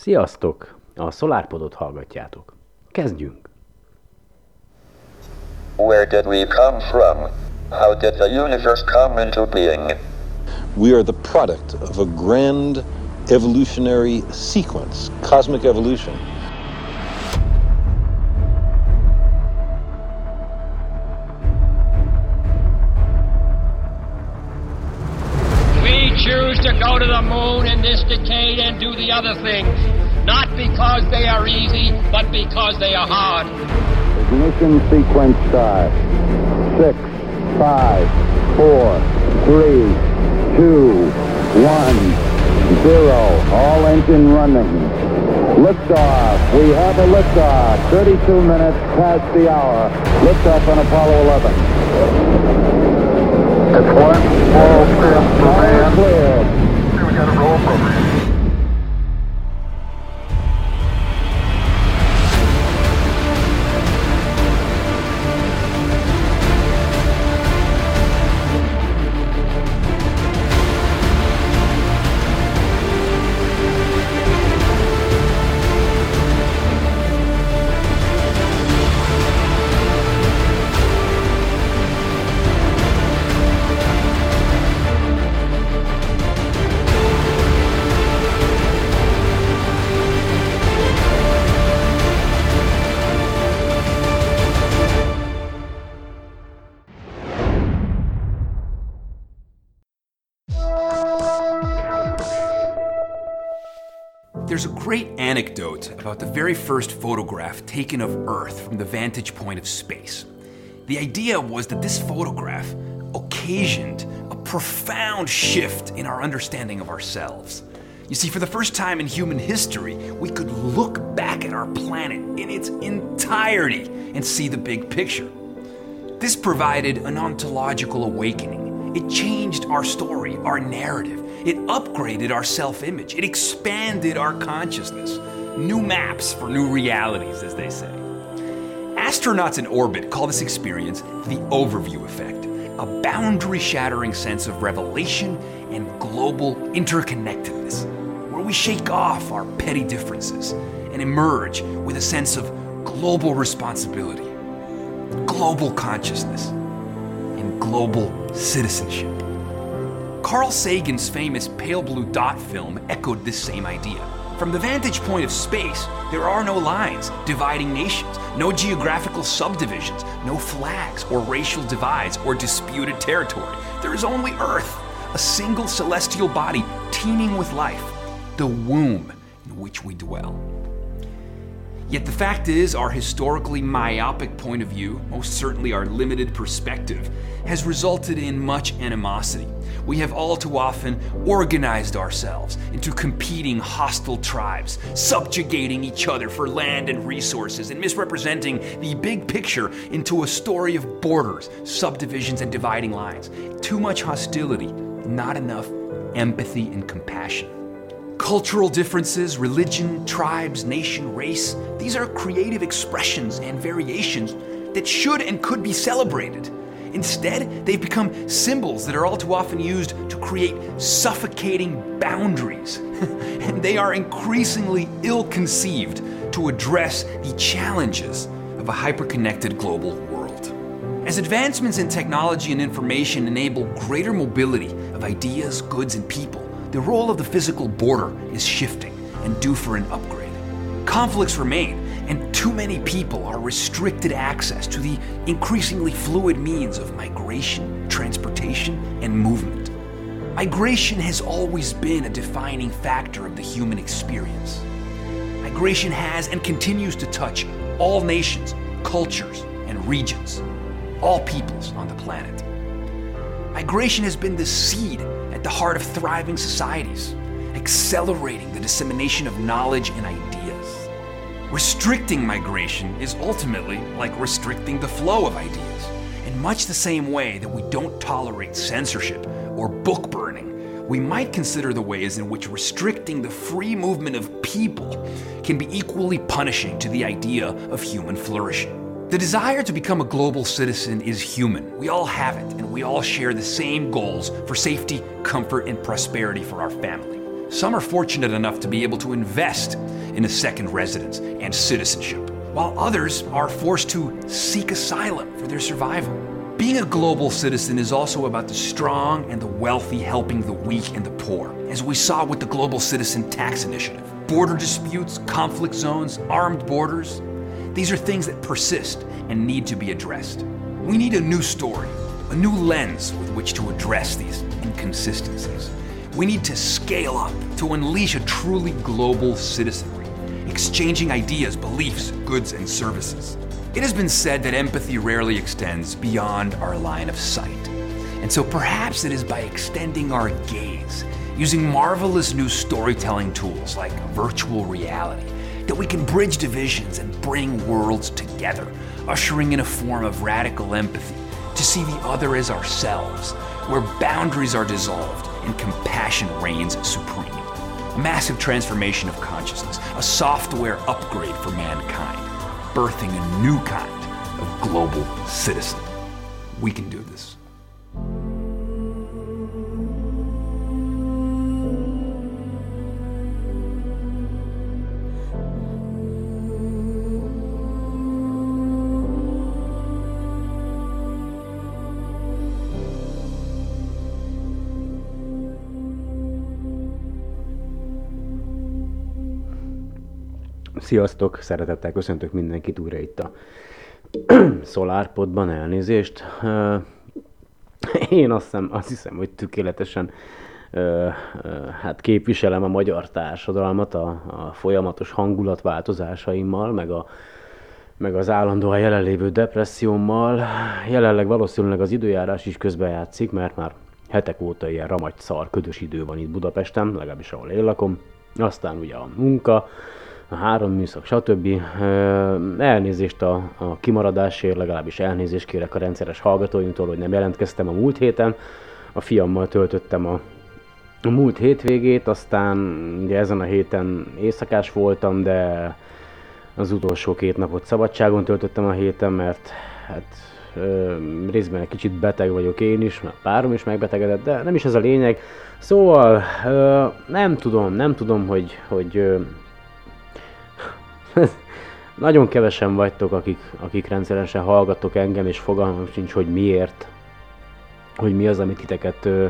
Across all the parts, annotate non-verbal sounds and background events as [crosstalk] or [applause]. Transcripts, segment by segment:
Sziasztok! A SolarPodot hallgatjátok. Kezdjünk! Where did we come from? How did the universe come into being? We are the product of a grand evolutionary sequence, cosmic evolution. Easy, because they are hard. Ignition sequence start. Six, five, four, three, two, one, zero. All engine running. Liftoff. We have a liftoff. 32 minutes past the hour. Liftoff on Apollo 11. It's one small step for man. Clear. We got a roll program. Anecdote about the very first photograph taken of Earth from the vantage point of space. The idea was that this photograph occasioned a profound shift in our understanding of ourselves. You see, for the first time in human history, we could look back at our planet in its entirety and see the big picture. This provided an ontological awakening. It changed our story, our narrative. It upgraded our self image. It expanded our consciousness. New maps for new realities, as they say. Astronauts in orbit call this experience the overview effect, a boundary shattering sense of revelation and global interconnectedness, where we shake off our petty differences and emerge with a sense of global responsibility, global consciousness, and global citizenship. Carl Sagan's famous Pale Blue Dot film echoed this same idea. From the vantage point of space, there are no lines dividing nations, no geographical subdivisions, no flags or racial divides or disputed territory. There is only Earth, a single celestial body teeming with life, the womb in which we dwell. Yet the fact is, our historically myopic point of view, most certainly our limited perspective, has resulted in much animosity. We have all too often organized ourselves into competing hostile tribes, subjugating each other for land and resources, and misrepresenting the big picture into a story of borders, subdivisions, and dividing lines. Too much hostility, not enough empathy and compassion. Cultural differences, religion, tribes, nation, race, these are creative expressions and variations that should and could be celebrated. Instead, they've become symbols that are all too often used to create suffocating boundaries. [laughs] and they are increasingly ill conceived to address the challenges of a hyperconnected global world. As advancements in technology and information enable greater mobility of ideas, goods, and people, the role of the physical border is shifting and due for an upgrade. Conflicts remain, and too many people are restricted access to the increasingly fluid means of migration, transportation, and movement. Migration has always been a defining factor of the human experience. Migration has and continues to touch all nations, cultures, and regions, all peoples on the planet. Migration has been the seed at the heart of thriving societies, accelerating the dissemination of knowledge and ideas. Restricting migration is ultimately like restricting the flow of ideas. In much the same way that we don't tolerate censorship or book burning, we might consider the ways in which restricting the free movement of people can be equally punishing to the idea of human flourishing. The desire to become a global citizen is human. We all have it, and we all share the same goals for safety, comfort, and prosperity for our family. Some are fortunate enough to be able to invest in a second residence and citizenship, while others are forced to seek asylum for their survival. Being a global citizen is also about the strong and the wealthy helping the weak and the poor, as we saw with the Global Citizen Tax Initiative. Border disputes, conflict zones, armed borders, these are things that persist and need to be addressed. We need a new story, a new lens with which to address these inconsistencies. We need to scale up to unleash a truly global citizenry, exchanging ideas, beliefs, goods, and services. It has been said that empathy rarely extends beyond our line of sight. And so perhaps it is by extending our gaze, using marvelous new storytelling tools like virtual reality, that we can bridge divisions and bring worlds together, ushering in a form of radical empathy to see the other as ourselves, where boundaries are dissolved and compassion reigns supreme. A massive transformation of consciousness, a software upgrade for mankind, birthing a new kind of global citizen. We can do this. Sziasztok, szeretettel köszöntök mindenkit újra itt a [clears throat] SolarPodban, elnézést. Én azt hiszem, azt hiszem hogy tökéletesen hát képviselem a magyar társadalmat a, a folyamatos hangulatváltozásaimmal, meg, a, meg az állandóan jelenlévő depressziómmal. Jelenleg valószínűleg az időjárás is közbejátszik, mert már hetek óta ilyen ramagy szar, ködös idő van itt Budapesten, legalábbis ahol én lakom. Aztán ugye a munka, a három műszak, stb. Elnézést a, a kimaradásért, legalábbis elnézést kérek a rendszeres hallgatóimtól, hogy nem jelentkeztem a múlt héten. A fiammal töltöttem a, a múlt hétvégét, aztán ugye ezen a héten éjszakás voltam, de az utolsó két napot szabadságon töltöttem a héten, mert hát ö, részben egy kicsit beteg vagyok én is, mert párom is megbetegedett, de nem is ez a lényeg. Szóval ö, nem tudom, nem tudom, hogy, hogy ö, [laughs] nagyon kevesen vagytok, akik, akik rendszeresen hallgattok engem, és fogalmam sincs, hogy miért, hogy mi az, amit titeket ö,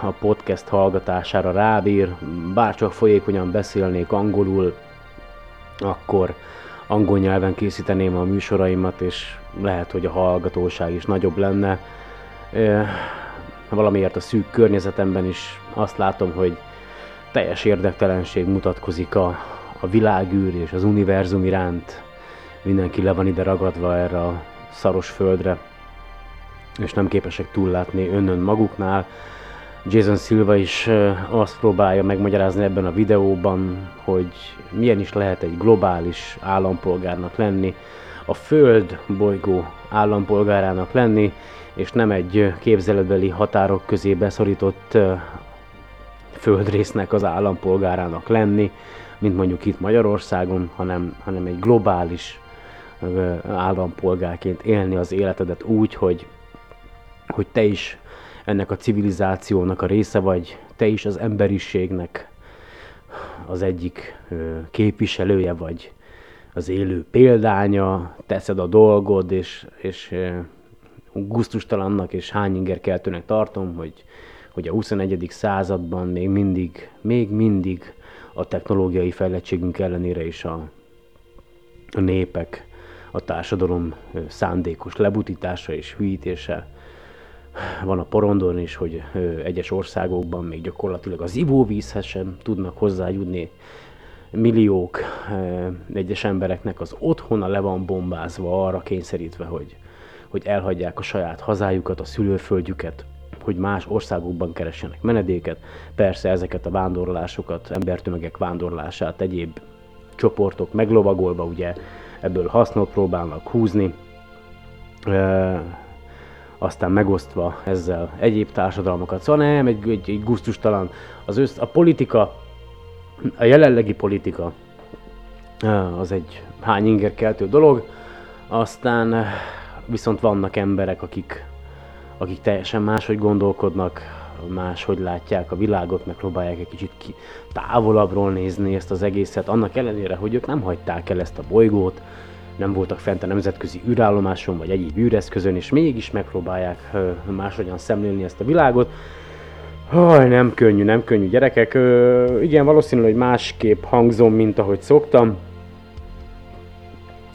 a podcast hallgatására rábír. Bárcsak folyékonyan beszélnék angolul, akkor angol nyelven készíteném a műsoraimat, és lehet, hogy a hallgatóság is nagyobb lenne. Ö, Valamiért a szűk környezetemben is azt látom, hogy teljes érdektelenség mutatkozik a, a világűr és az univerzum iránt. Mindenki le van ide ragadva erre a szaros földre, és nem képesek túllátni önnön maguknál. Jason Silva is azt próbálja megmagyarázni ebben a videóban, hogy milyen is lehet egy globális állampolgárnak lenni, a Föld bolygó állampolgárának lenni, és nem egy képzeletbeli határok közé beszorított földrésznek az állampolgárának lenni, mint mondjuk itt Magyarországon, hanem, hanem egy globális állampolgárként élni az életedet úgy, hogy, hogy te is ennek a civilizációnak a része vagy, te is az emberiségnek az egyik képviselője vagy, az élő példánya, teszed a dolgod, és, és gusztustalannak és hányingerkeltőnek tartom, hogy, hogy a 21. században még mindig, még mindig a technológiai fejlettségünk ellenére is a, a népek, a társadalom szándékos lebutítása és hűítése van a porondon is, hogy egyes országokban még gyakorlatilag az ivóvízhez sem tudnak hozzájutni. Milliók egyes embereknek az otthona le van bombázva, arra kényszerítve, hogy, hogy elhagyják a saját hazájukat, a szülőföldjüket, hogy más országokban keressenek menedéket. Persze ezeket a vándorlásokat, embertömegek vándorlását egyéb csoportok meglovagolva ugye ebből hasznot próbálnak húzni, e, aztán megosztva ezzel egyéb társadalmakat. Szóval nem, egy, egy, egy gusztustalan. Az össz, a politika, a jelenlegi politika az egy hány ingerkeltő dolog, aztán viszont vannak emberek, akik, akik teljesen máshogy gondolkodnak, máshogy látják a világot, megpróbálják egy kicsit ki, távolabbról nézni ezt az egészet, annak ellenére, hogy ők nem hagyták el ezt a bolygót, nem voltak fent a nemzetközi űrállomáson vagy egyéb űreszközön, és mégis megpróbálják máshogyan szemlélni ezt a világot. Haj, nem könnyű, nem könnyű gyerekek. Ö, igen, valószínű, hogy másképp hangzom, mint ahogy szoktam.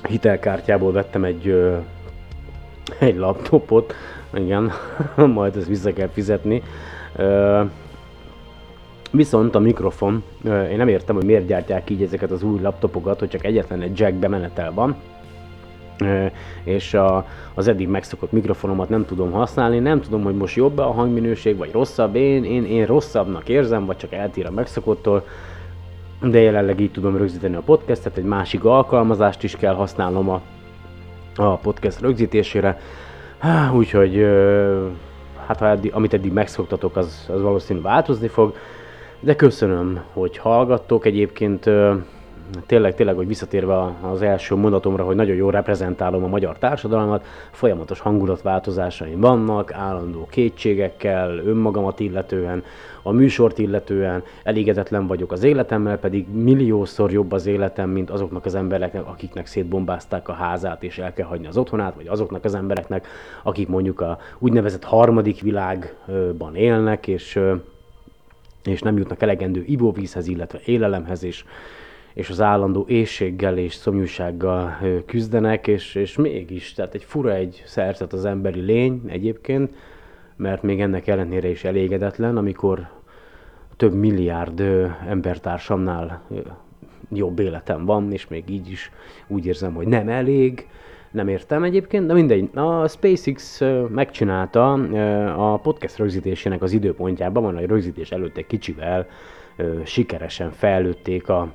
Hitelkártyából vettem egy, ö, egy laptopot, igen, [laughs] majd ezt vissza kell fizetni. Viszont a mikrofon, én nem értem, hogy miért gyártják így ezeket az új laptopokat, hogy csak egyetlen egy jack bemenetel van, és a, az eddig megszokott mikrofonomat nem tudom használni, nem tudom, hogy most jobb a hangminőség, vagy rosszabb, én, én, én rosszabbnak érzem, vagy csak eltír a megszokottól, de jelenleg így tudom rögzíteni a podcastet, egy másik alkalmazást is kell használnom a, a podcast rögzítésére, Há, úgyhogy hát ha eddig, amit eddig megszoktatok, az, az valószínű változni fog, de köszönöm, hogy hallgattok. Egyébként tényleg, tényleg, hogy visszatérve az első mondatomra, hogy nagyon jól reprezentálom a magyar társadalmat, folyamatos hangulatváltozásaim vannak, állandó kétségekkel, önmagamat illetően, a műsort illetően, elégedetlen vagyok az életemmel, pedig milliószor jobb az életem, mint azoknak az embereknek, akiknek szétbombázták a házát és el kell hagyni az otthonát, vagy azoknak az embereknek, akik mondjuk a úgynevezett harmadik világban élnek, és és nem jutnak elegendő ivóvízhez, illetve élelemhez, és, és az állandó éjséggel és szomjúsággal küzdenek, és, és mégis, tehát egy fura egy szerzet az emberi lény egyébként, mert még ennek ellenére is elégedetlen, amikor több milliárd embertársamnál jobb életem van, és még így is úgy érzem, hogy nem elég, nem értem egyébként, de mindegy. A SpaceX megcsinálta a podcast rögzítésének az időpontjában, van, hogy rögzítés előtt egy kicsivel sikeresen fejlődték a,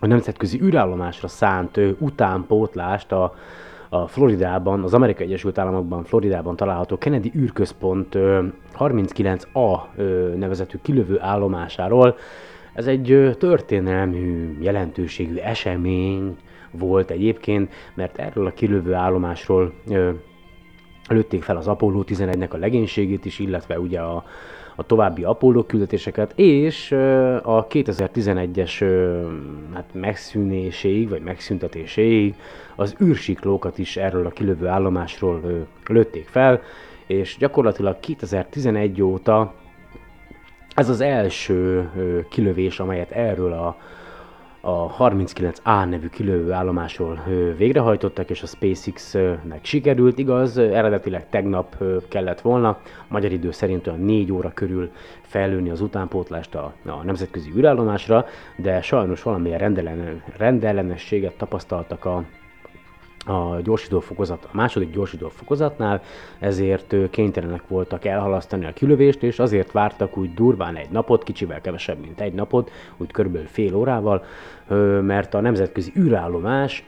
a nemzetközi űrállomásra szánt utánpótlást a, a Floridában, az Amerikai Egyesült Államokban, Floridában található Kennedy űrközpont ö, 39A ö, nevezetű kilövő állomásáról. Ez egy ö, történelmű jelentőségű esemény volt egyébként, mert erről a kilövő állomásról lőtték fel az Apollo 11-nek a legénységét is, illetve ugye a, a további Apollo küldetéseket, és a 2011-es ö, hát megszűnéséig, vagy megszüntetéséig az űrsiklókat is erről a kilövő állomásról lőtték fel, és gyakorlatilag 2011 óta ez az első kilövés, amelyet erről a, a 39A nevű kilövő állomásról végrehajtottak, és a SpaceX-nek sikerült. Igaz, eredetileg tegnap kellett volna, magyar idő szerint olyan 4 óra körül fellőni az utánpótlást a, a nemzetközi űrállomásra, de sajnos valamilyen rendellen, rendellenességet tapasztaltak a, a gyorsító fokozat, a második gyorsító fokozatnál, ezért kénytelenek voltak elhalasztani a kilövést, és azért vártak úgy durván egy napot, kicsivel kevesebb, mint egy napot, úgy körülbelül fél órával, mert a nemzetközi űrállomás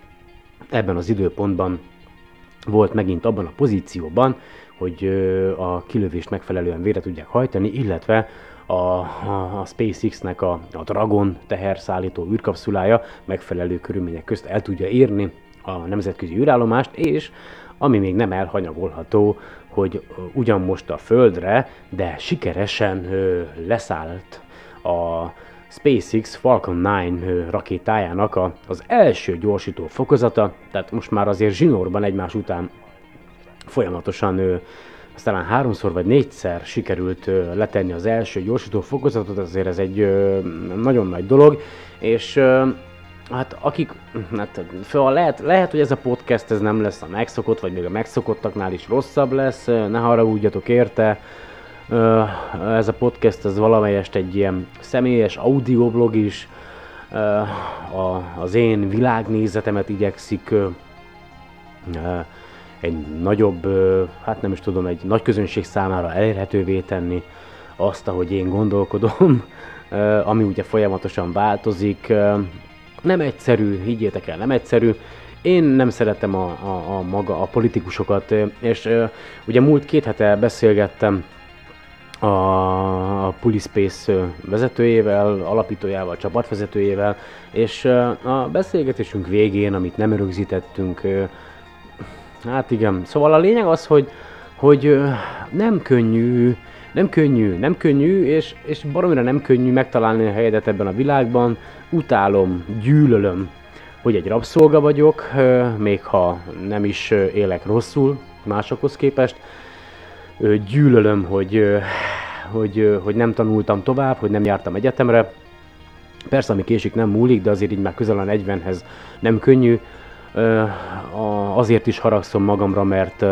ebben az időpontban volt megint abban a pozícióban, hogy a kilövést megfelelően vére tudják hajtani, illetve a, a, a SpaceX-nek a, a Dragon teherszállító űrkapszulája megfelelő körülmények közt el tudja érni a nemzetközi űrállomást, és ami még nem elhanyagolható, hogy ugyan most a Földre, de sikeresen leszállt a SpaceX Falcon 9 ö, rakétájának a, az első gyorsító fokozata, tehát most már azért zsinórban egymás után folyamatosan ö, azt háromszor vagy négyszer sikerült ö, letenni az első gyorsító fokozatot, azért ez egy nagyon nagy dolog, és hát akik, hát szóval lehet, lehet, hogy ez a podcast ez nem lesz a megszokott, vagy még a megszokottaknál is rosszabb lesz, ne haragudjatok érte, ez a podcast ez valamelyest egy ilyen személyes audioblog is, az én világnézetemet igyekszik egy nagyobb, hát nem is tudom, egy nagy közönség számára elérhetővé tenni azt, ahogy én gondolkodom, [laughs] ami ugye folyamatosan változik. Nem egyszerű, higgyétek el, nem egyszerű. Én nem szeretem a, a, a maga a politikusokat, és ugye múlt két hete beszélgettem a, a Pulispace vezetőjével, alapítójával, csapatvezetőjével, és a beszélgetésünk végén, amit nem rögzítettünk, hát igen, szóval a lényeg az, hogy, hogy nem könnyű nem könnyű, nem könnyű, és, és baromira nem könnyű megtalálni a helyedet ebben a világban. Utálom, gyűlölöm, hogy egy rabszolga vagyok, még ha nem is élek rosszul másokhoz képest. Gyűlölöm, hogy, hogy, hogy nem tanultam tovább, hogy nem jártam egyetemre. Persze, ami késik nem múlik, de azért így már közel a 40-hez nem könnyű. Azért is haragszom magamra, mert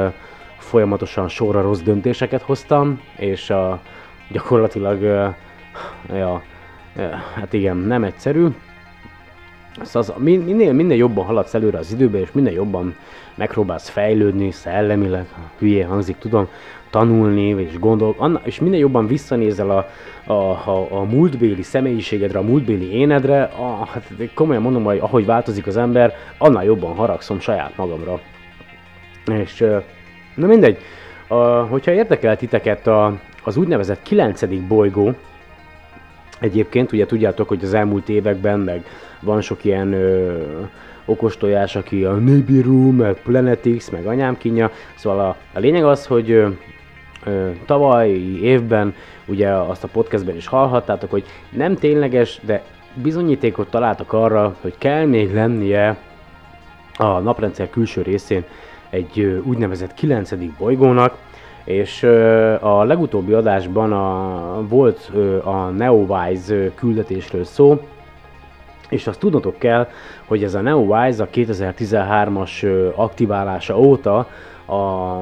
folyamatosan sorra rossz döntéseket hoztam, és a, gyakorlatilag, ja, hát igen, nem egyszerű. Szóval minél, minél jobban haladsz előre az időbe, és minél jobban megpróbálsz fejlődni szellemileg, hülye hangzik, tudom, tanulni, és gondol, anna, és minél jobban visszanézel a, a, a, a múltbéli személyiségedre, a múltbéli énedre, a, hát komolyan mondom, hogy ahogy változik az ember, annál jobban haragszom saját magamra. És na mindegy, a, hogyha érdekel titeket a, az úgynevezett 9. bolygó, Egyébként ugye tudjátok, hogy az elmúlt években meg van sok ilyen ö, okostojás, aki a Nibiru, meg Planetix, meg anyám kínja. Szóval a, a lényeg az, hogy ö, ö, tavalyi évben, ugye azt a podcastben is hallhattátok, hogy nem tényleges, de bizonyítékot találtak arra, hogy kell még lennie a naprendszer külső részén egy ö, úgynevezett 9. bolygónak, és a legutóbbi adásban a, volt a Neowise küldetésről szó, és azt tudnotok kell, hogy ez a Neowise a 2013-as ö, aktiválása óta a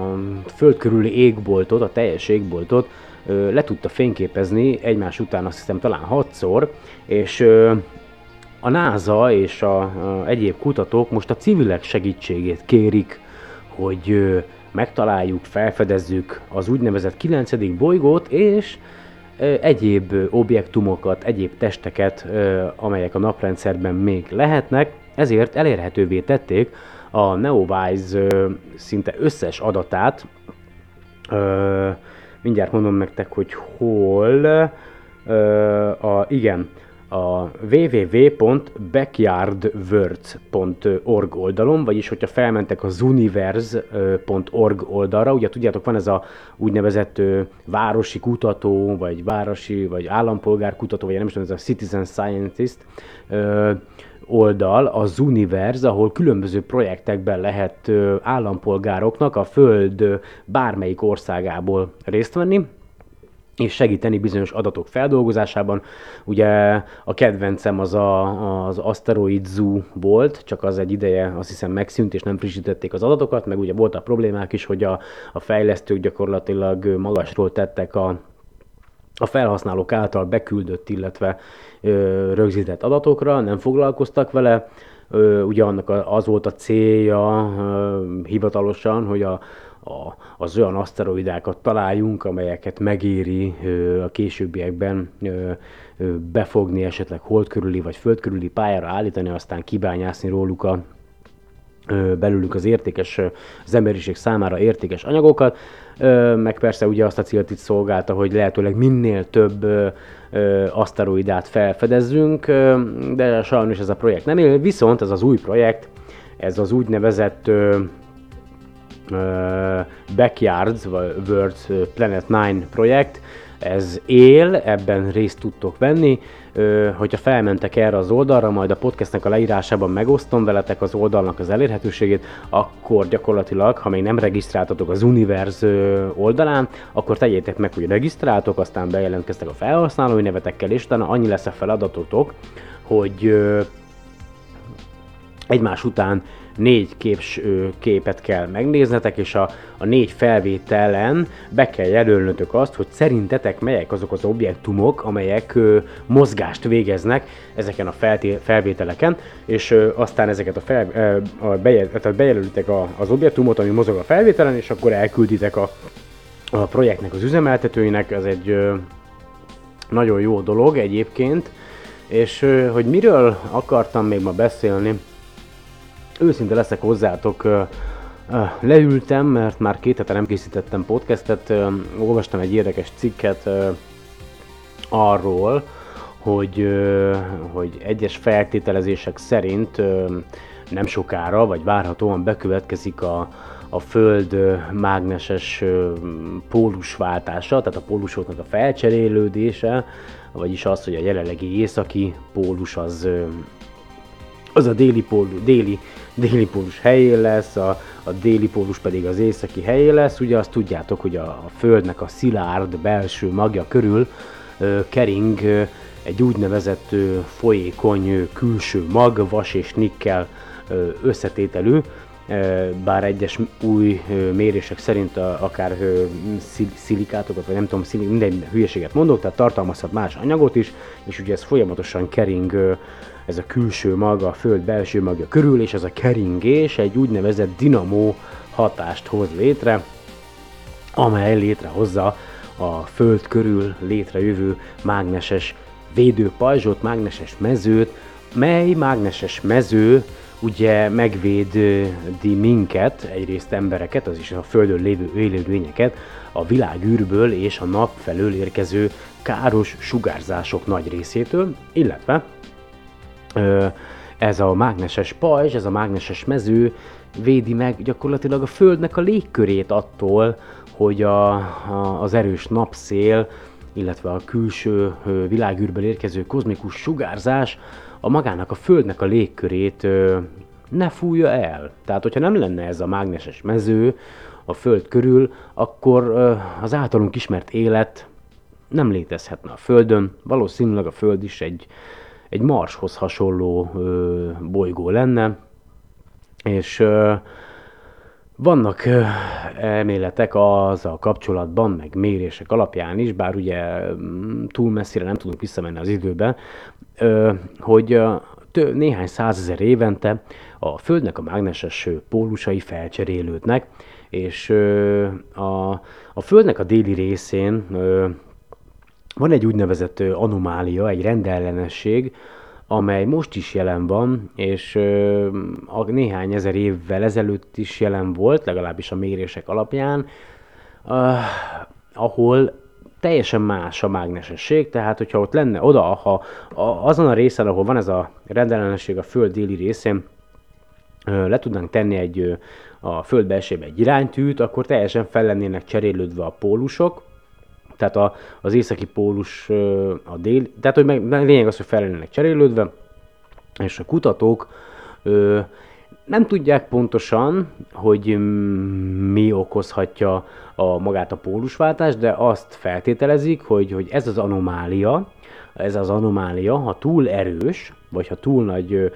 föld körüli égboltot, a teljes égboltot le tudta fényképezni egymás után azt hiszem talán hatszor, és a NASA és a, a egyéb kutatók most a civilek segítségét kérik, hogy megtaláljuk, felfedezzük az úgynevezett 9. bolygót, és egyéb objektumokat, egyéb testeket, amelyek a naprendszerben még lehetnek, ezért elérhetővé tették a Neowise szinte összes adatát, mindjárt mondom nektek, hogy hol. A, igen, a www.backyardwords.org oldalon, vagyis hogyha felmentek az universe.org oldalra, ugye tudjátok, van ez a úgynevezett városi kutató, vagy városi, vagy állampolgár kutató, vagy nem is tudom, ez a citizen scientist, oldal, az Universe, ahol különböző projektekben lehet állampolgároknak a Föld bármelyik országából részt venni, és segíteni bizonyos adatok feldolgozásában. Ugye a kedvencem az a, az Asteroid Zoo volt, csak az egy ideje azt hiszem megszűnt, és nem frissítették az adatokat, meg ugye voltak problémák is, hogy a, a fejlesztők gyakorlatilag magasról tettek a, a felhasználók által beküldött, illetve ö, rögzített adatokra, nem foglalkoztak vele. Ö, ugye annak az volt a célja ö, hivatalosan, hogy a, a, az olyan aszteroidákat találjunk, amelyeket megéri ö, a későbbiekben ö, ö, befogni, esetleg hold körüli vagy föld körüli pályára állítani, aztán kibányászni róluk a, belőlük az értékes, az emberiség számára értékes anyagokat, meg persze ugye azt a célt itt szolgálta, hogy lehetőleg minél több aszteroidát felfedezzünk, de sajnos ez a projekt nem él, viszont ez az új projekt, ez az úgynevezett Backyards, vagy World Planet 9 projekt, ez él, ebben részt tudtok venni. Ö, hogyha felmentek erre az oldalra, majd a podcastnek a leírásában megosztom veletek az oldalnak az elérhetőségét, akkor gyakorlatilag, ha még nem regisztráltatok az Universe ö, oldalán, akkor tegyétek meg, hogy regisztráltok, aztán bejelentkeztek a felhasználói nevetekkel, és utána annyi lesz a feladatotok, hogy ö, egymás után négy képs, képet kell megnéznetek, és a, a négy felvételen be kell jelölnötök azt, hogy szerintetek melyek azok az objektumok, amelyek ö, mozgást végeznek ezeken a felté- felvételeken, és ö, aztán ezeket a, fel, ö, a bejel, tehát bejelölitek a, az objektumot, ami mozog a felvételen, és akkor elkülditek a, a projektnek az üzemeltetőinek, ez egy ö, nagyon jó dolog egyébként, és hogy miről akartam még ma beszélni, őszinte leszek hozzátok, leültem, mert már két hete nem készítettem podcastet, olvastam egy érdekes cikket arról, hogy, hogy egyes feltételezések szerint nem sokára, vagy várhatóan bekövetkezik a, a Föld mágneses pólusváltása, tehát a pólusoknak a felcserélődése, vagyis az, hogy a jelenlegi északi pólus az, az a déli, pólus, déli, déli pólus helyén lesz, a, a déli pólus pedig az északi helyén lesz. Ugye azt tudjátok, hogy a, a Földnek a szilárd belső magja körül ö, kering ö, egy úgynevezett ö, folyékony ö, külső mag, vas és nikkel ö, összetételű, bár egyes új mérések szerint a, akár szilikátokat, vagy nem tudom, szilik, minden hülyeséget mondok, tehát tartalmazhat más anyagot is, és ugye ez folyamatosan kering ez a külső maga, a föld belső magja körül, és ez a keringés egy úgynevezett dinamó hatást hoz létre, amely létrehozza a föld körül létrejövő mágneses védőpajzsot, mágneses mezőt, mely mágneses mező ugye megvédi minket, egyrészt embereket, az is a földön lévő élőlényeket, a világűrből és a nap felől érkező káros sugárzások nagy részétől, illetve ez a mágneses pajzs, ez a mágneses mező védi meg gyakorlatilag a Földnek a légkörét attól, hogy a, a, az erős napszél, illetve a külső világűrből érkező kozmikus sugárzás a magának a Földnek a légkörét ne fújja el. Tehát, hogyha nem lenne ez a mágneses mező a Föld körül, akkor az általunk ismert élet nem létezhetne a Földön. Valószínűleg a Föld is egy, egy Marshoz hasonló ö, bolygó lenne, és ö, vannak ö, elméletek azzal kapcsolatban, meg mérések alapján is, bár ugye túl messzire nem tudunk visszamenni az időben, hogy néhány százezer évente a Földnek a mágneses pólusai felcserélődnek, és a, a Földnek a déli részén van egy úgynevezett ö, anomália, egy rendellenesség, amely most is jelen van, és ö, a néhány ezer évvel ezelőtt is jelen volt, legalábbis a mérések alapján, uh, ahol teljesen más a mágnesesség, tehát hogyha ott lenne oda, ha a, azon a részen, ahol van ez a rendellenesség a Föld déli részén, ö, le tudnánk tenni egy ö, a Föld belsébe egy iránytűt, akkor teljesen fel lennének cserélődve a pólusok, tehát a, az északi pólus a dél, tehát hogy meg, lényeg az, hogy fel cserélődve, és a kutatók ö, nem tudják pontosan, hogy mi okozhatja a, magát a pólusváltást, de azt feltételezik, hogy, hogy ez az anomália, ez az anomália, ha túl erős, vagy ha túl nagy,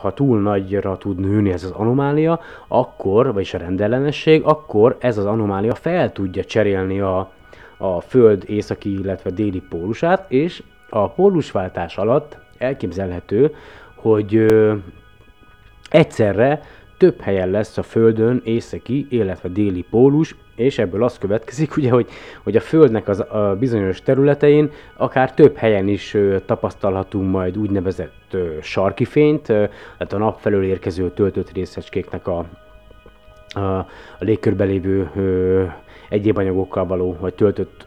ha túl nagyra tud nőni ez az anomália, akkor, vagyis a rendellenesség, akkor ez az anomália fel tudja cserélni a, a Föld északi, illetve déli pólusát, és a pólusváltás alatt elképzelhető, hogy ö, egyszerre több helyen lesz a Földön északi, illetve déli pólus, és ebből az következik, [laughs] ugye, hogy, hogy a Földnek az a bizonyos területein akár több helyen is ö, tapasztalhatunk majd úgynevezett ö, sarki fényt, tehát a nap felől érkező töltött részecskéknek a, a, a légkörben lévő ö, egyéb anyagokkal való, vagy töltött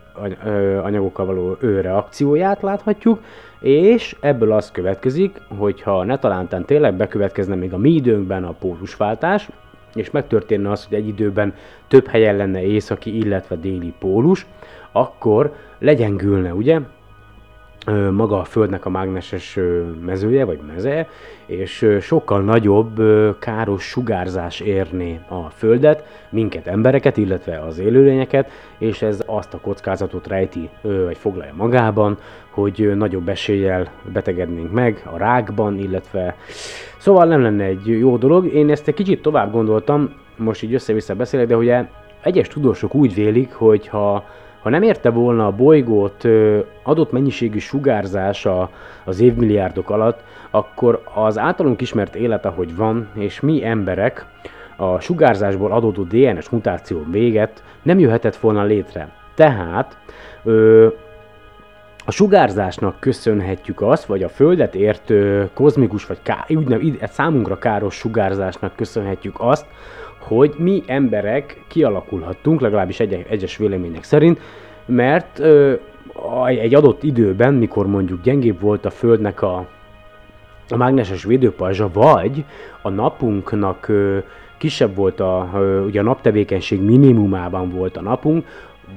anyagokkal való ő reakcióját láthatjuk, és ebből az következik, hogyha ne talántán tényleg bekövetkezne még a mi időnkben a pólusváltás, és megtörténne az, hogy egy időben több helyen lenne északi, illetve déli pólus, akkor legyengülne, ugye, maga a Földnek a mágneses mezője, vagy meze, és sokkal nagyobb káros sugárzás érné a Földet, minket embereket, illetve az élőlényeket, és ez azt a kockázatot rejti, vagy foglalja magában, hogy nagyobb eséllyel betegednénk meg a rákban, illetve szóval nem lenne egy jó dolog. Én ezt egy kicsit tovább gondoltam, most így össze-vissza beszélek, de ugye egyes tudósok úgy vélik, hogy ha ha nem érte volna a bolygót adott mennyiségű sugárzás a, az évmilliárdok alatt, akkor az általunk ismert élet, ahogy van, és mi emberek a sugárzásból adódó DNS mutáció véget nem jöhetett volna létre. Tehát ö, a sugárzásnak köszönhetjük azt, vagy a Földet ért ö, kozmikus, vagy ká, úgynev, ide- számunkra káros sugárzásnak köszönhetjük azt, hogy mi emberek kialakulhattunk, legalábbis egy, egyes vélemények szerint, mert ö, egy adott időben, mikor mondjuk gyengébb volt a Földnek a, a mágneses védőpajzsa, vagy a napunknak ö, kisebb volt a, ö, ugye a naptevékenység minimumában volt a napunk,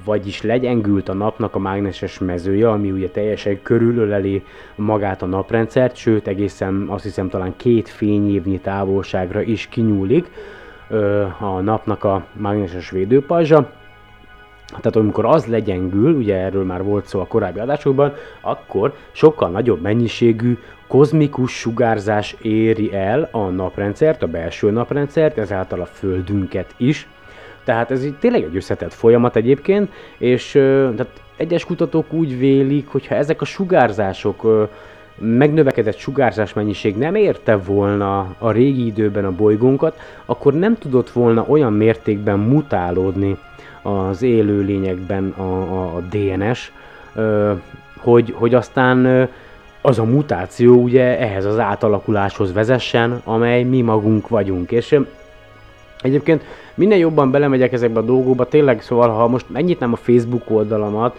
vagyis legyengült a napnak a mágneses mezője, ami ugye teljesen körülöleli magát a naprendszert, sőt egészen azt hiszem talán két fényévnyi távolságra is kinyúlik a napnak a mágneses védőpajzsa. Tehát amikor az legyengül, ugye erről már volt szó a korábbi adásokban, akkor sokkal nagyobb mennyiségű kozmikus sugárzás éri el a naprendszert, a belső naprendszert, ezáltal a Földünket is. Tehát ez így tényleg egy összetett folyamat egyébként, és tehát egyes kutatók úgy vélik, hogy ha ezek a sugárzások, megnövekedett sugárzás mennyiség nem érte volna a régi időben a bolygónkat, akkor nem tudott volna olyan mértékben mutálódni az élő lényekben a, a, a DNS, hogy, hogy aztán az a mutáció ugye ehhez az átalakuláshoz vezessen, amely mi magunk vagyunk. És Egyébként minél jobban belemegyek ezekbe a dolgokba, tényleg szóval, ha most megnyitnám a Facebook oldalamat,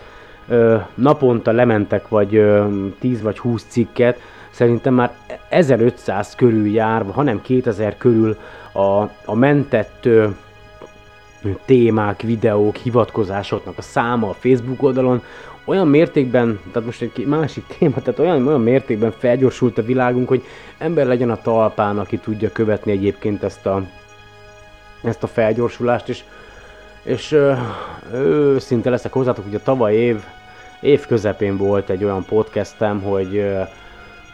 naponta lementek vagy ö, 10 vagy 20 cikket, szerintem már 1500 körül jár, hanem 2000 körül a, a mentett témák, videók, hivatkozásoknak a száma a Facebook oldalon. Olyan mértékben, tehát most egy másik téma, tehát olyan, olyan mértékben felgyorsult a világunk, hogy ember legyen a talpán, aki tudja követni egyébként ezt a, ezt a felgyorsulást, és, és ö, őszinte leszek hozzátok, a tavaly év, év közepén volt egy olyan podcastem, hogy, ö,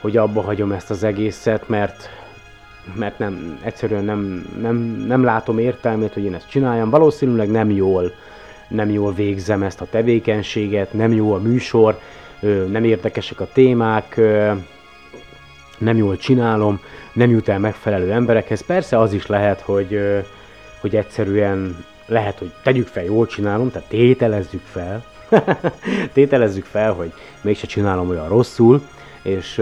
hogy abba hagyom ezt az egészet, mert mert nem, egyszerűen nem, nem, nem látom értelmét, hogy én ezt csináljam. Valószínűleg nem jól, nem jól végzem ezt a tevékenységet, nem jó a műsor, ö, nem érdekesek a témák, ö, nem jól csinálom, nem jut el megfelelő emberekhez. Persze az is lehet, hogy, hogy egyszerűen lehet, hogy tegyük fel, jól csinálom, tehát tételezzük fel, [laughs] tételezzük fel, hogy mégse csinálom olyan rosszul, és,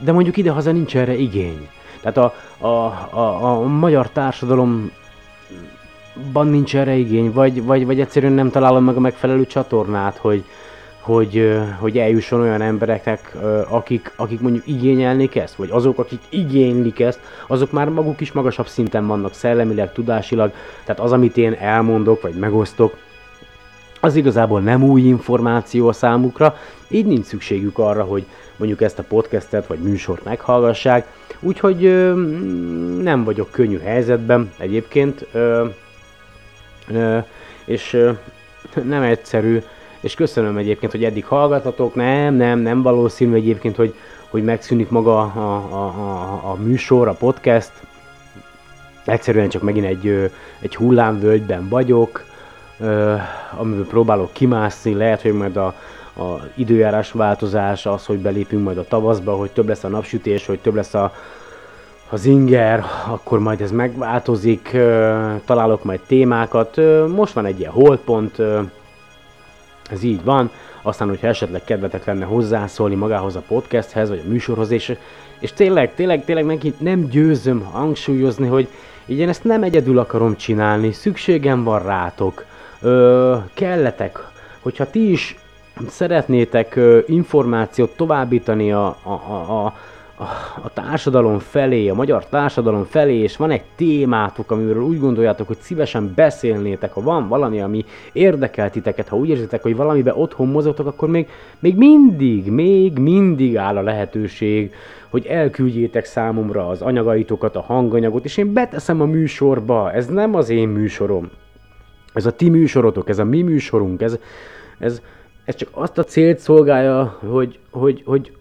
de mondjuk idehaza nincs erre igény. Tehát a, a, a, a magyar társadalomban nincs erre igény, vagy, vagy, vagy egyszerűen nem találom meg a megfelelő csatornát, hogy, hogy, hogy eljusson olyan embereknek, akik, akik mondjuk igényelnék ezt, vagy azok, akik igénylik ezt, azok már maguk is magasabb szinten vannak szellemileg, tudásilag, tehát az, amit én elmondok, vagy megosztok, az igazából nem új információ a számukra, így nincs szükségük arra, hogy mondjuk ezt a podcastet vagy műsort meghallgassák, úgyhogy ö, nem vagyok könnyű helyzetben egyébként, ö, ö, és ö, nem egyszerű, és köszönöm egyébként, hogy eddig hallgatatok, nem, nem, nem valószínű egyébként, hogy, hogy megszűnik maga a, a, a, a műsor, a podcast, egyszerűen csak megint egy, egy hullámvölgyben vagyok, amiből próbálok kimászni, lehet, hogy majd a, a időjárás változás, az, hogy belépünk majd a tavaszba, hogy több lesz a napsütés, hogy több lesz a, az inger, akkor majd ez megváltozik, találok majd témákat. Most van egy ilyen holdpont, ez így van, aztán, hogyha esetleg kedvetek lenne hozzászólni magához a podcasthez, vagy a műsorhoz, és, és tényleg, tényleg, tényleg neki nem győzöm hangsúlyozni, hogy így én ezt nem egyedül akarom csinálni, szükségem van rátok, ö, kelletek, hogyha ti is szeretnétek ö, információt továbbítani a, a, a, a, a társadalom felé, a magyar társadalom felé, és van egy témátok, amiről úgy gondoljátok, hogy szívesen beszélnétek, ha van valami, ami érdekel titeket, ha úgy érzitek, hogy valamiben otthon mozogtok, akkor még, még mindig, még mindig áll a lehetőség, hogy elküldjétek számomra az anyagaitokat, a hanganyagot, és én beteszem a műsorba. Ez nem az én műsorom. Ez a ti műsorotok, ez a mi műsorunk, ez, ez, ez csak azt a célt szolgálja, hogy, hogy, hogy,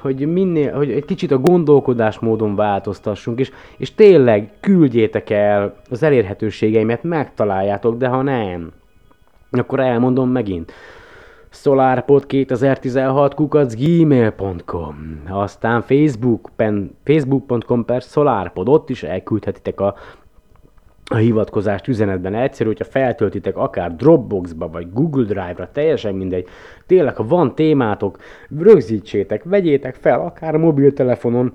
hogy minél, hogy egy kicsit a gondolkodásmódon változtassunk, és, és tényleg küldjétek el az elérhetőségeimet, megtaláljátok, de ha nem, akkor elmondom megint. SolarPod 2016 kukac gmail.com Aztán Facebook, pen, facebook.com per SolarPod, ott is elküldhetitek a a hivatkozást üzenetben egyszerű, hogyha feltöltitek akár Dropboxba vagy Google Drive-ra, teljesen mindegy. Tényleg, ha van témátok, rögzítsétek, vegyétek fel, akár mobiltelefonon,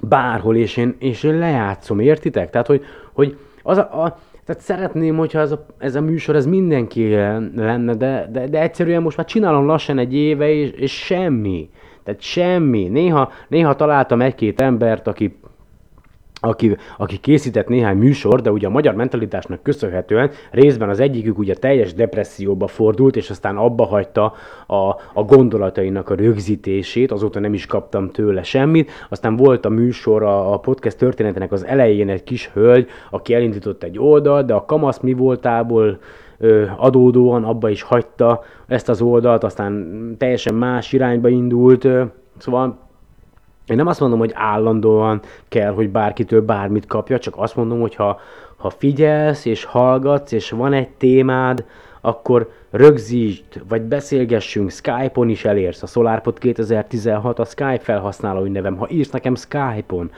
bárhol, és én, és én lejátszom, értitek? Tehát, hogy, hogy az a, a tehát szeretném, hogyha ez a, ez a műsor, ez mindenki lenne, de, de, de egyszerűen most már csinálom lassan egy éve, és, és semmi. Tehát semmi. Néha, néha találtam egy-két embert, aki aki, aki készített néhány műsor, de ugye a magyar mentalitásnak köszönhetően részben az egyikük ugye teljes depresszióba fordult, és aztán abba hagyta a, a gondolatainak a rögzítését, azóta nem is kaptam tőle semmit. Aztán volt a műsor, a, a podcast történetének az elején egy kis hölgy, aki elindított egy oldalt, de a kamasz mi voltából adódóan abba is hagyta ezt az oldalt, aztán teljesen más irányba indult, szóval én nem azt mondom, hogy állandóan kell, hogy bárkitől bármit kapja, csak azt mondom, hogy ha, ha figyelsz és hallgatsz, és van egy témád, akkor rögzítsd, vagy beszélgessünk, Skype-on is elérsz. A SolarPod 2016 a Skype felhasználói nevem. Ha írsz nekem Skype-on,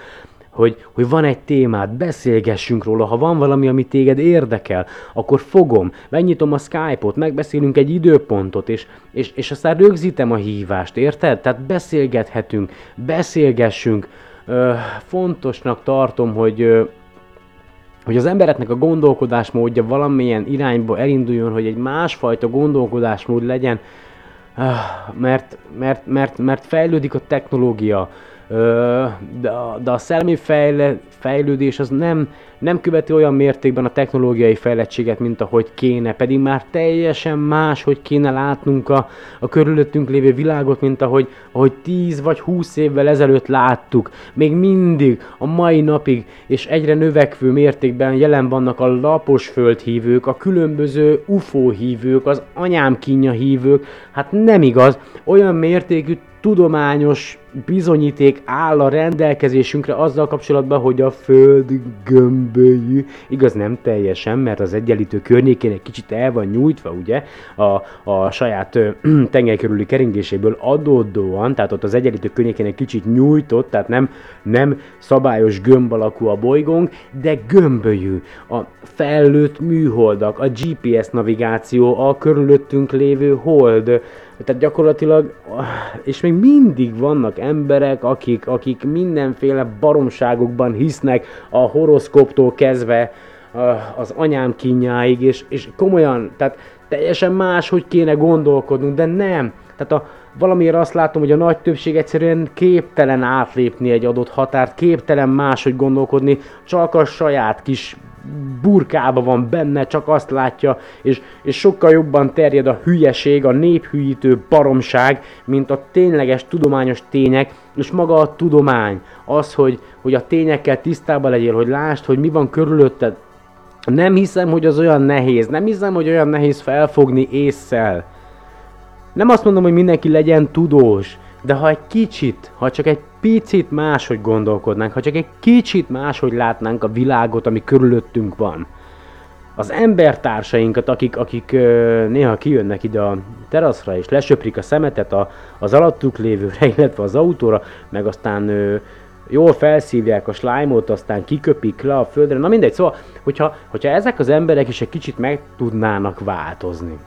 hogy, hogy van egy témád, beszélgessünk róla, ha van valami, ami téged érdekel, akkor fogom, megnyitom a Skype-ot, megbeszélünk egy időpontot, és, és, és aztán rögzítem a hívást, érted? Tehát beszélgethetünk, beszélgessünk. Ö, fontosnak tartom, hogy, ö, hogy az embereknek a gondolkodásmódja valamilyen irányba elinduljon, hogy egy másfajta gondolkodásmód legyen, mert, mert, mert, mert fejlődik a technológia, de a, de a szellemi fejle, fejlődés az nem, nem követi olyan mértékben a technológiai fejlettséget, mint ahogy kéne, pedig már teljesen más, hogy kéne látnunk a, a körülöttünk lévő világot, mint ahogy, ahogy 10 vagy 20 évvel ezelőtt láttuk. Még mindig, a mai napig, és egyre növekvő mértékben jelen vannak a lapos földhívők, a különböző UFO hívők, az anyám kínja hívők, hát nem igaz, olyan mértékű tudományos bizonyíték áll a rendelkezésünkre azzal kapcsolatban, hogy a Föld gömbölyű, igaz nem teljesen, mert az egyenlítő környékén egy kicsit el van nyújtva, ugye, a, a saját [clears throat] tengely körüli keringéséből adódóan, tehát ott az egyenlítő környékén egy kicsit nyújtott, tehát nem, nem szabályos gömb alakú a bolygónk, de gömbölyű. A fellőtt műholdak, a GPS navigáció, a körülöttünk lévő hold, tehát gyakorlatilag, és még mindig vannak emberek, akik, akik mindenféle baromságokban hisznek a horoszkóptól kezdve az anyám kínjáig, és, és komolyan, tehát teljesen más, hogy kéne gondolkodnunk, de nem. Tehát a, valamiért azt látom, hogy a nagy többség egyszerűen képtelen átlépni egy adott határt, képtelen máshogy gondolkodni, csak a saját kis burkába van benne, csak azt látja, és, és sokkal jobban terjed a hülyeség, a néphűítő baromság, mint a tényleges tudományos tények, és maga a tudomány, az, hogy, hogy a tényekkel tisztában legyél, hogy lásd, hogy mi van körülötted. Nem hiszem, hogy az olyan nehéz, nem hiszem, hogy olyan nehéz felfogni észszel. Nem azt mondom, hogy mindenki legyen tudós, de ha egy kicsit, ha csak egy picit máshogy gondolkodnánk, ha csak egy kicsit máshogy látnánk a világot, ami körülöttünk van, az embertársainkat, akik, akik néha kijönnek ide a teraszra és lesöprik a szemetet a, az alattuk lévőre, [laughs] illetve az autóra, meg aztán ö, jól felszívják a slime-ot, aztán kiköpik le a földre, na mindegy, szóval, hogyha, hogyha ezek az emberek is egy kicsit meg tudnának változni.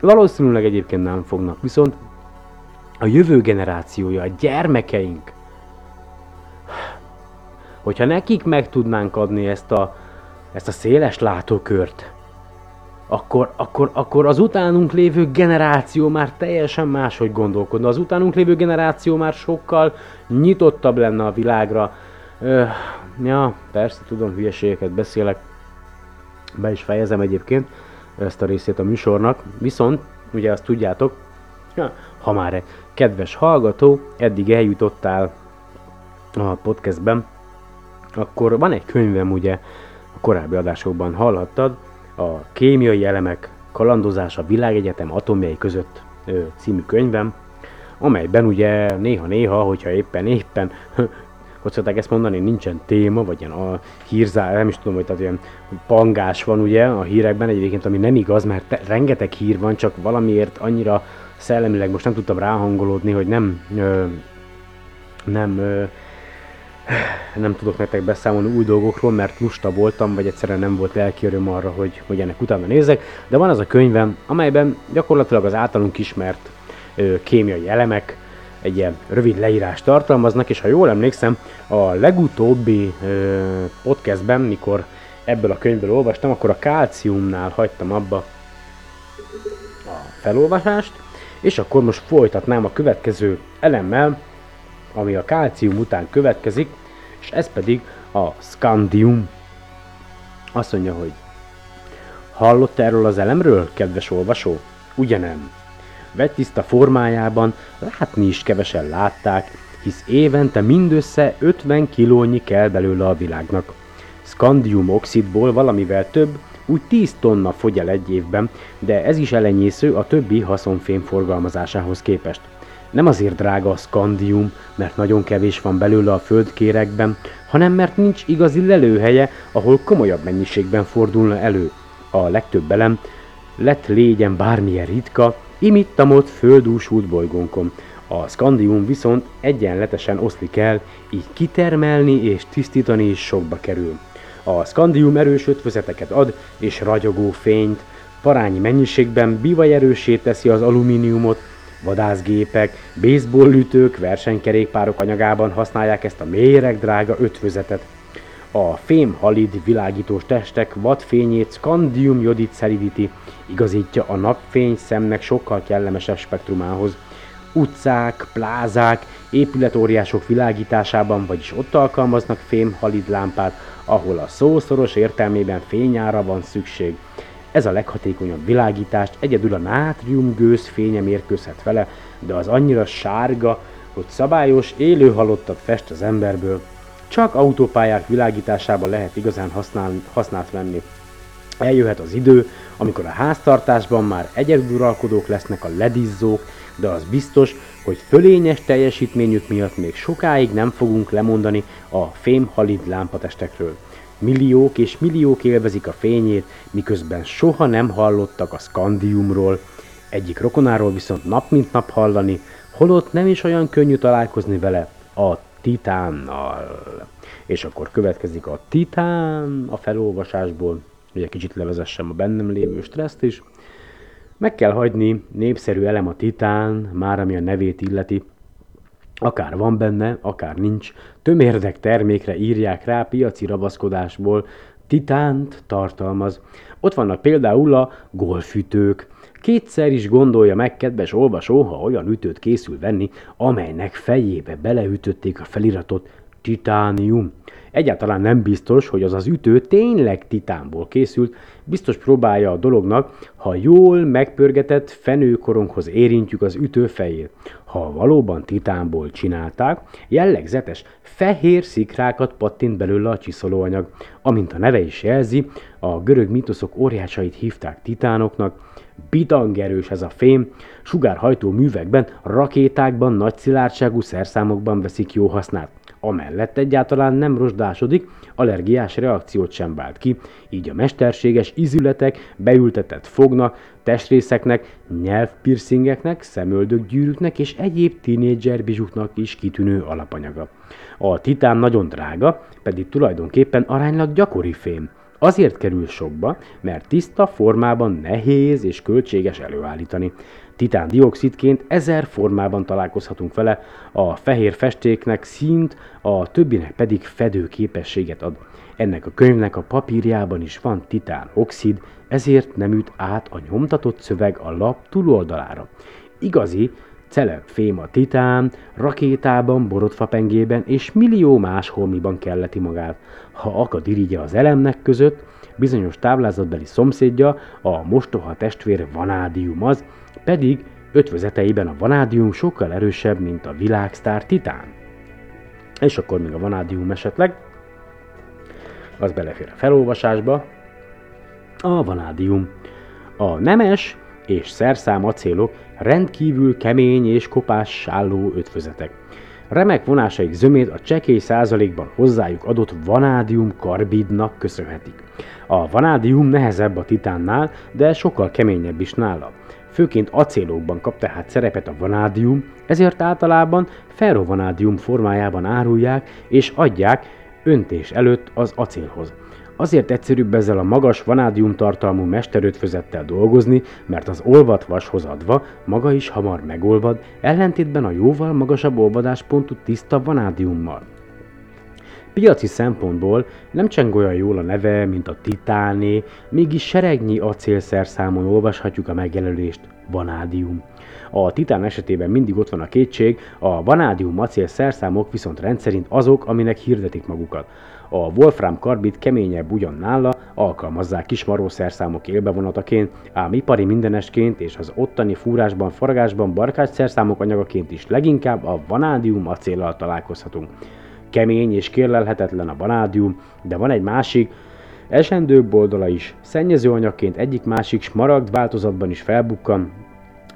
Valószínűleg egyébként nem fognak, viszont a jövő generációja, a gyermekeink, hogyha nekik meg tudnánk adni ezt a, ezt a széles látókört, akkor, akkor, akkor az utánunk lévő generáció már teljesen máshogy gondolkodna. Az utánunk lévő generáció már sokkal nyitottabb lenne a világra. Ö, ja, persze tudom, hülyeségeket beszélek. Be is fejezem egyébként ezt a részét a műsornak. Viszont, ugye azt tudjátok, ha már kedves hallgató, eddig eljutottál a podcastben, akkor van egy könyvem, ugye, a korábbi adásokban hallhattad, a Kémiai Elemek kalandozása a világegyetem atomjai között című könyvem, amelyben ugye néha-néha, hogyha éppen éppen [laughs] hogy szokták ezt mondani, nincsen téma, vagy ilyen a hírzá, nem is tudom, hogy tehát ilyen pangás van ugye a hírekben egyébként, ami nem igaz, mert te, rengeteg hír van, csak valamiért annyira szellemileg most nem tudtam ráhangolódni, hogy nem ö, nem ö, nem tudok nektek beszámolni új dolgokról, mert lusta voltam, vagy egyszerűen nem volt lelki öröm arra, hogy, hogy ennek utána nézek, de van az a könyvem, amelyben gyakorlatilag az általunk ismert ö, kémiai elemek egy ilyen rövid leírást tartalmaznak, és ha jól emlékszem, a legutóbbi ö, podcastben, mikor ebből a könyvből olvastam, akkor a kálciumnál hagytam abba a felolvasást, és akkor most folytatnám a következő elemmel, ami a kálcium után következik, és ez pedig a scandium. Azt mondja, hogy hallott erről az elemről, kedves olvasó? Ugye nem? Vettiszta formájában látni is kevesen látták, hisz évente mindössze 50 kilónyi kell belőle a világnak. Scandium oxidból valamivel több, úgy 10 tonna fogy el egy évben, de ez is elenyésző a többi haszonfém forgalmazásához képest. Nem azért drága a skandium, mert nagyon kevés van belőle a földkérekben, hanem mert nincs igazi lelőhelye, ahol komolyabb mennyiségben fordulna elő. A legtöbb elem lett légyen bármilyen ritka, imittamott földúsult bolygónkon. A skandium viszont egyenletesen oszlik el, így kitermelni és tisztítani is sokba kerül. A skandium erős ötvözeteket ad és ragyogó fényt, parányi mennyiségben bivajerősé teszi az alumíniumot, vadászgépek, baseballütők, versenykerékpárok anyagában használják ezt a méregdrága ötvözetet. A fém halid világítós testek vadfényét skandium jodit szeridíti, igazítja a napfény szemnek sokkal kellemesebb spektrumához. Utcák, plázák, épületóriások világításában, vagyis ott alkalmaznak fém lámpát, ahol a szószoros értelmében fényára van szükség. Ez a leghatékonyabb világítást egyedül a nátrium gőz fénye mérkőzhet vele, de az annyira sárga, hogy szabályos, élő halottat fest az emberből. Csak autópályák világításában lehet igazán használ, használt venni. Eljöhet az idő, amikor a háztartásban már egyeduralkodók lesznek a ledizzók, de az biztos, hogy fölényes teljesítményük miatt még sokáig nem fogunk lemondani a fémhalid lámpatestekről. Milliók és milliók élvezik a fényét, miközben soha nem hallottak a skandiumról. Egyik rokonáról viszont nap mint nap hallani, holott nem is olyan könnyű találkozni vele, a titánnal. És akkor következik a titán a felolvasásból, hogy egy kicsit levezessem a bennem lévő stresszt is. Meg kell hagyni népszerű elem a titán, már ami a nevét illeti, akár van benne, akár nincs, tömérdek termékre írják rá piaci rabaszkodásból, titánt tartalmaz. Ott vannak például a golfütők. Kétszer is gondolja meg, kedves olvasó, ha olyan ütőt készül venni, amelynek fejébe beleütötték a feliratot titánium. Egyáltalán nem biztos, hogy az az ütő tényleg titánból készült, biztos próbálja a dolognak, ha jól megpörgetett fenőkoronghoz érintjük az ütő fejét. Ha valóban titánból csinálták, jellegzetes fehér szikrákat pattint belőle a csiszolóanyag. Amint a neve is jelzi, a görög mitoszok óriásait hívták titánoknak, bitangerős ez a fém, sugárhajtó művekben, rakétákban, nagy szilárdságú szerszámokban veszik jó hasznát. Amellett egyáltalán nem rozsdásodik, allergiás reakciót sem vált ki, így a mesterséges izületek, beültetett fognak, testrészeknek, nyelvpiercingeknek, szemöldökgyűrűknek és egyéb tínédzser bizsuknak is kitűnő alapanyaga. A titán nagyon drága, pedig tulajdonképpen aránylag gyakori fém. Azért kerül sokba, mert tiszta formában nehéz és költséges előállítani. Titán dioxidként ezer formában találkozhatunk vele, a fehér festéknek színt, a többinek pedig fedő képességet ad. Ennek a könyvnek a papírjában is van titán oxid, ezért nem üt át a nyomtatott szöveg a lap túloldalára. Igazi, celeb a titán, rakétában, borotfapengében és millió más holmiban kelleti magát. Ha akad irigye az elemnek között, bizonyos táblázatbeli szomszédja, a mostoha testvér vanádium az, pedig ötvözeteiben a vanádium sokkal erősebb, mint a világsztár titán. És akkor még a vanádium esetleg, az belefér a felolvasásba. A vanádium. A nemes és szerszám acélok rendkívül kemény és kopás álló ötvözetek. Remek vonásaik zömét a csekély százalékban hozzájuk adott vanádium karbidnak köszönhetik. A vanádium nehezebb a titánnál, de sokkal keményebb is nála. Főként acélokban kap tehát szerepet a vanádium, ezért általában ferrovanádium formájában árulják és adják öntés előtt az acélhoz. Azért egyszerűbb ezzel a magas vanádium tartalmú mesterötfözettel dolgozni, mert az olvat vashoz adva maga is hamar megolvad, ellentétben a jóval magasabb olvadáspontú tiszta vanádiummal. Piaci szempontból nem cseng olyan jól a neve, mint a Titáné, mégis seregnyi acélszerszámon olvashatjuk a megjelölést Vanádium. A Titán esetében mindig ott van a kétség, a vanádium acél szerszámok viszont rendszerint azok, aminek hirdetik magukat. A Wolfram karbid keményebb ugyan nála, alkalmazzák kismaró szerszámok élbevonataként, ám ipari mindenesként és az ottani fúrásban, faragásban barkács szerszámok anyagaként is leginkább a vanádium acéllal találkozhatunk. Kemény és kérlelhetetlen a vanádium, de van egy másik, esendőbb oldala is. Szennyezőanyagként egyik másik smaragd változatban is felbukkan,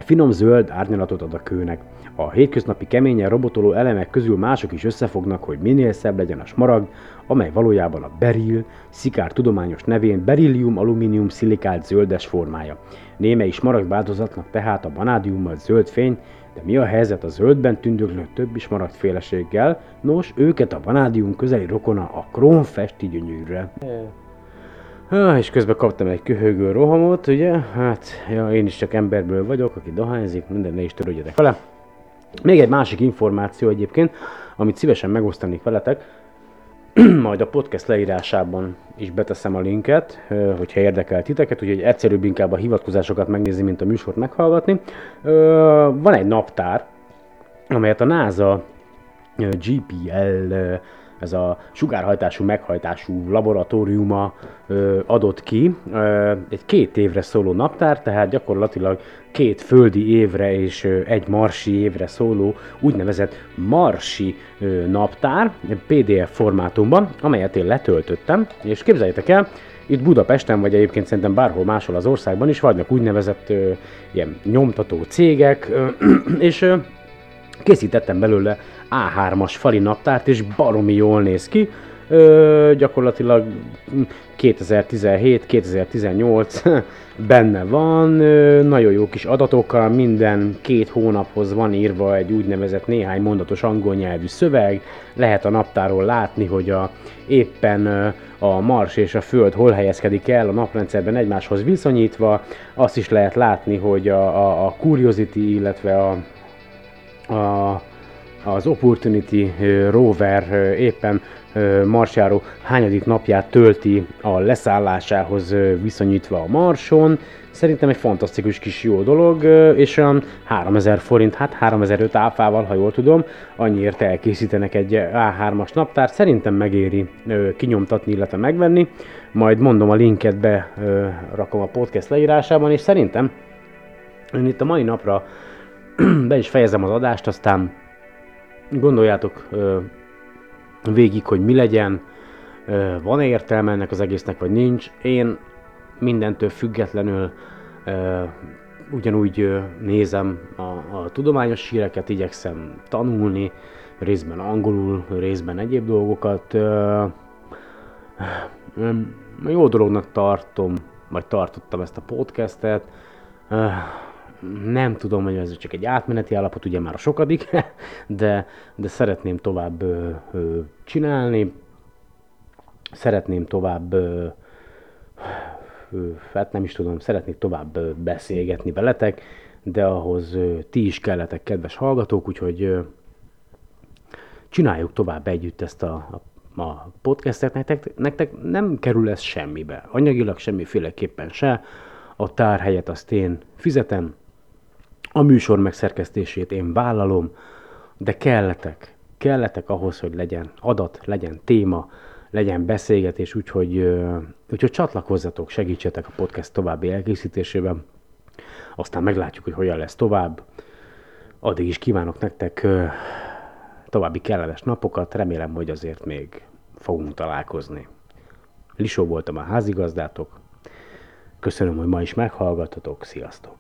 Finom zöld árnyalatot ad a kőnek. A hétköznapi keményen robotoló elemek közül mások is összefognak, hogy minél szebb legyen a smaragd, amely valójában a beril, szikár tudományos nevén berillium alumínium szilikált zöldes formája. Némely smaragd változatnak tehát a vanádiummal zöld fény, de mi a helyzet a zöldben tündöklő többi smaragd féleséggel? Nos, őket a vanádium közeli rokona a krónfesti gyönyörre. Ah, és közben kaptam egy köhögő rohamot, ugye? Hát, ja, én is csak emberből vagyok, aki dohányzik, minden ne is törődjetek vele. Még egy másik információ egyébként, amit szívesen megosztanék veletek, [clears throat] majd a podcast leírásában is beteszem a linket, hogyha érdekel titeket, úgyhogy egyszerűbb inkább a hivatkozásokat megnézni, mint a műsort meghallgatni. Van egy naptár, amelyet a NASA GPL ez a sugárhajtású, meghajtású laboratóriuma ö, adott ki. Ö, egy két évre szóló naptár, tehát gyakorlatilag két földi évre és ö, egy marsi évre szóló úgynevezett marsi ö, naptár PDF formátumban, amelyet én letöltöttem, és képzeljétek el, itt Budapesten, vagy egyébként szerintem bárhol máshol az országban is vannak úgynevezett ö, ilyen nyomtató cégek, ö, [clears throat] és ö, készítettem belőle A3-as fali naptárt, és baromi jól néz ki. Ö, gyakorlatilag 2017-2018 [laughs] benne van, ö, nagyon jó kis adatokkal, minden két hónaphoz van írva egy úgynevezett néhány mondatos angol nyelvű szöveg, lehet a naptáról látni, hogy a, éppen a Mars és a Föld hol helyezkedik el a naprendszerben egymáshoz viszonyítva, azt is lehet látni, hogy a, a, a Curiosity, illetve a, a az Opportunity rover éppen marsjáró hányadik napját tölti a leszállásához viszonyítva a Marson. Szerintem egy fantasztikus kis jó dolog, és olyan 3000 forint, hát 3005 áfával, ha jól tudom, annyiért elkészítenek egy A3-as naptárt. Szerintem megéri kinyomtatni, illetve megvenni. Majd mondom a linket be, rakom a podcast leírásában, és szerintem én itt a mai napra [clears throat] be is fejezem az adást, aztán gondoljátok végig, hogy mi legyen, van-e értelme ennek az egésznek, vagy nincs. Én mindentől függetlenül ugyanúgy nézem a, a tudományos híreket, igyekszem tanulni, részben angolul, részben egyéb dolgokat. Jó dolognak tartom, vagy tartottam ezt a podcastet. Nem tudom, hogy ez csak egy átmeneti állapot, ugye már a sokadik, [laughs] de, de szeretném tovább ö, csinálni, szeretném tovább, ö, ö, hát nem is tudom, szeretnék tovább ö, beszélgetni veletek, de ahhoz ö, ti is kelletek, kedves hallgatók, úgyhogy ö, csináljuk tovább együtt ezt a, a, a podcastet, nektek, nektek nem kerül ez semmibe, anyagilag semmiféleképpen se, a tárhelyet azt én fizetem, a műsor megszerkesztését én vállalom, de kelletek, kelletek ahhoz, hogy legyen adat, legyen téma, legyen beszélgetés, úgyhogy, úgyhogy csatlakozzatok, segítsetek a podcast további elkészítésében. Aztán meglátjuk, hogy hogyan lesz tovább. Addig is kívánok nektek további kellemes napokat, remélem, hogy azért még fogunk találkozni. Lisó voltam a házigazdátok. Köszönöm, hogy ma is meghallgattatok. Sziasztok!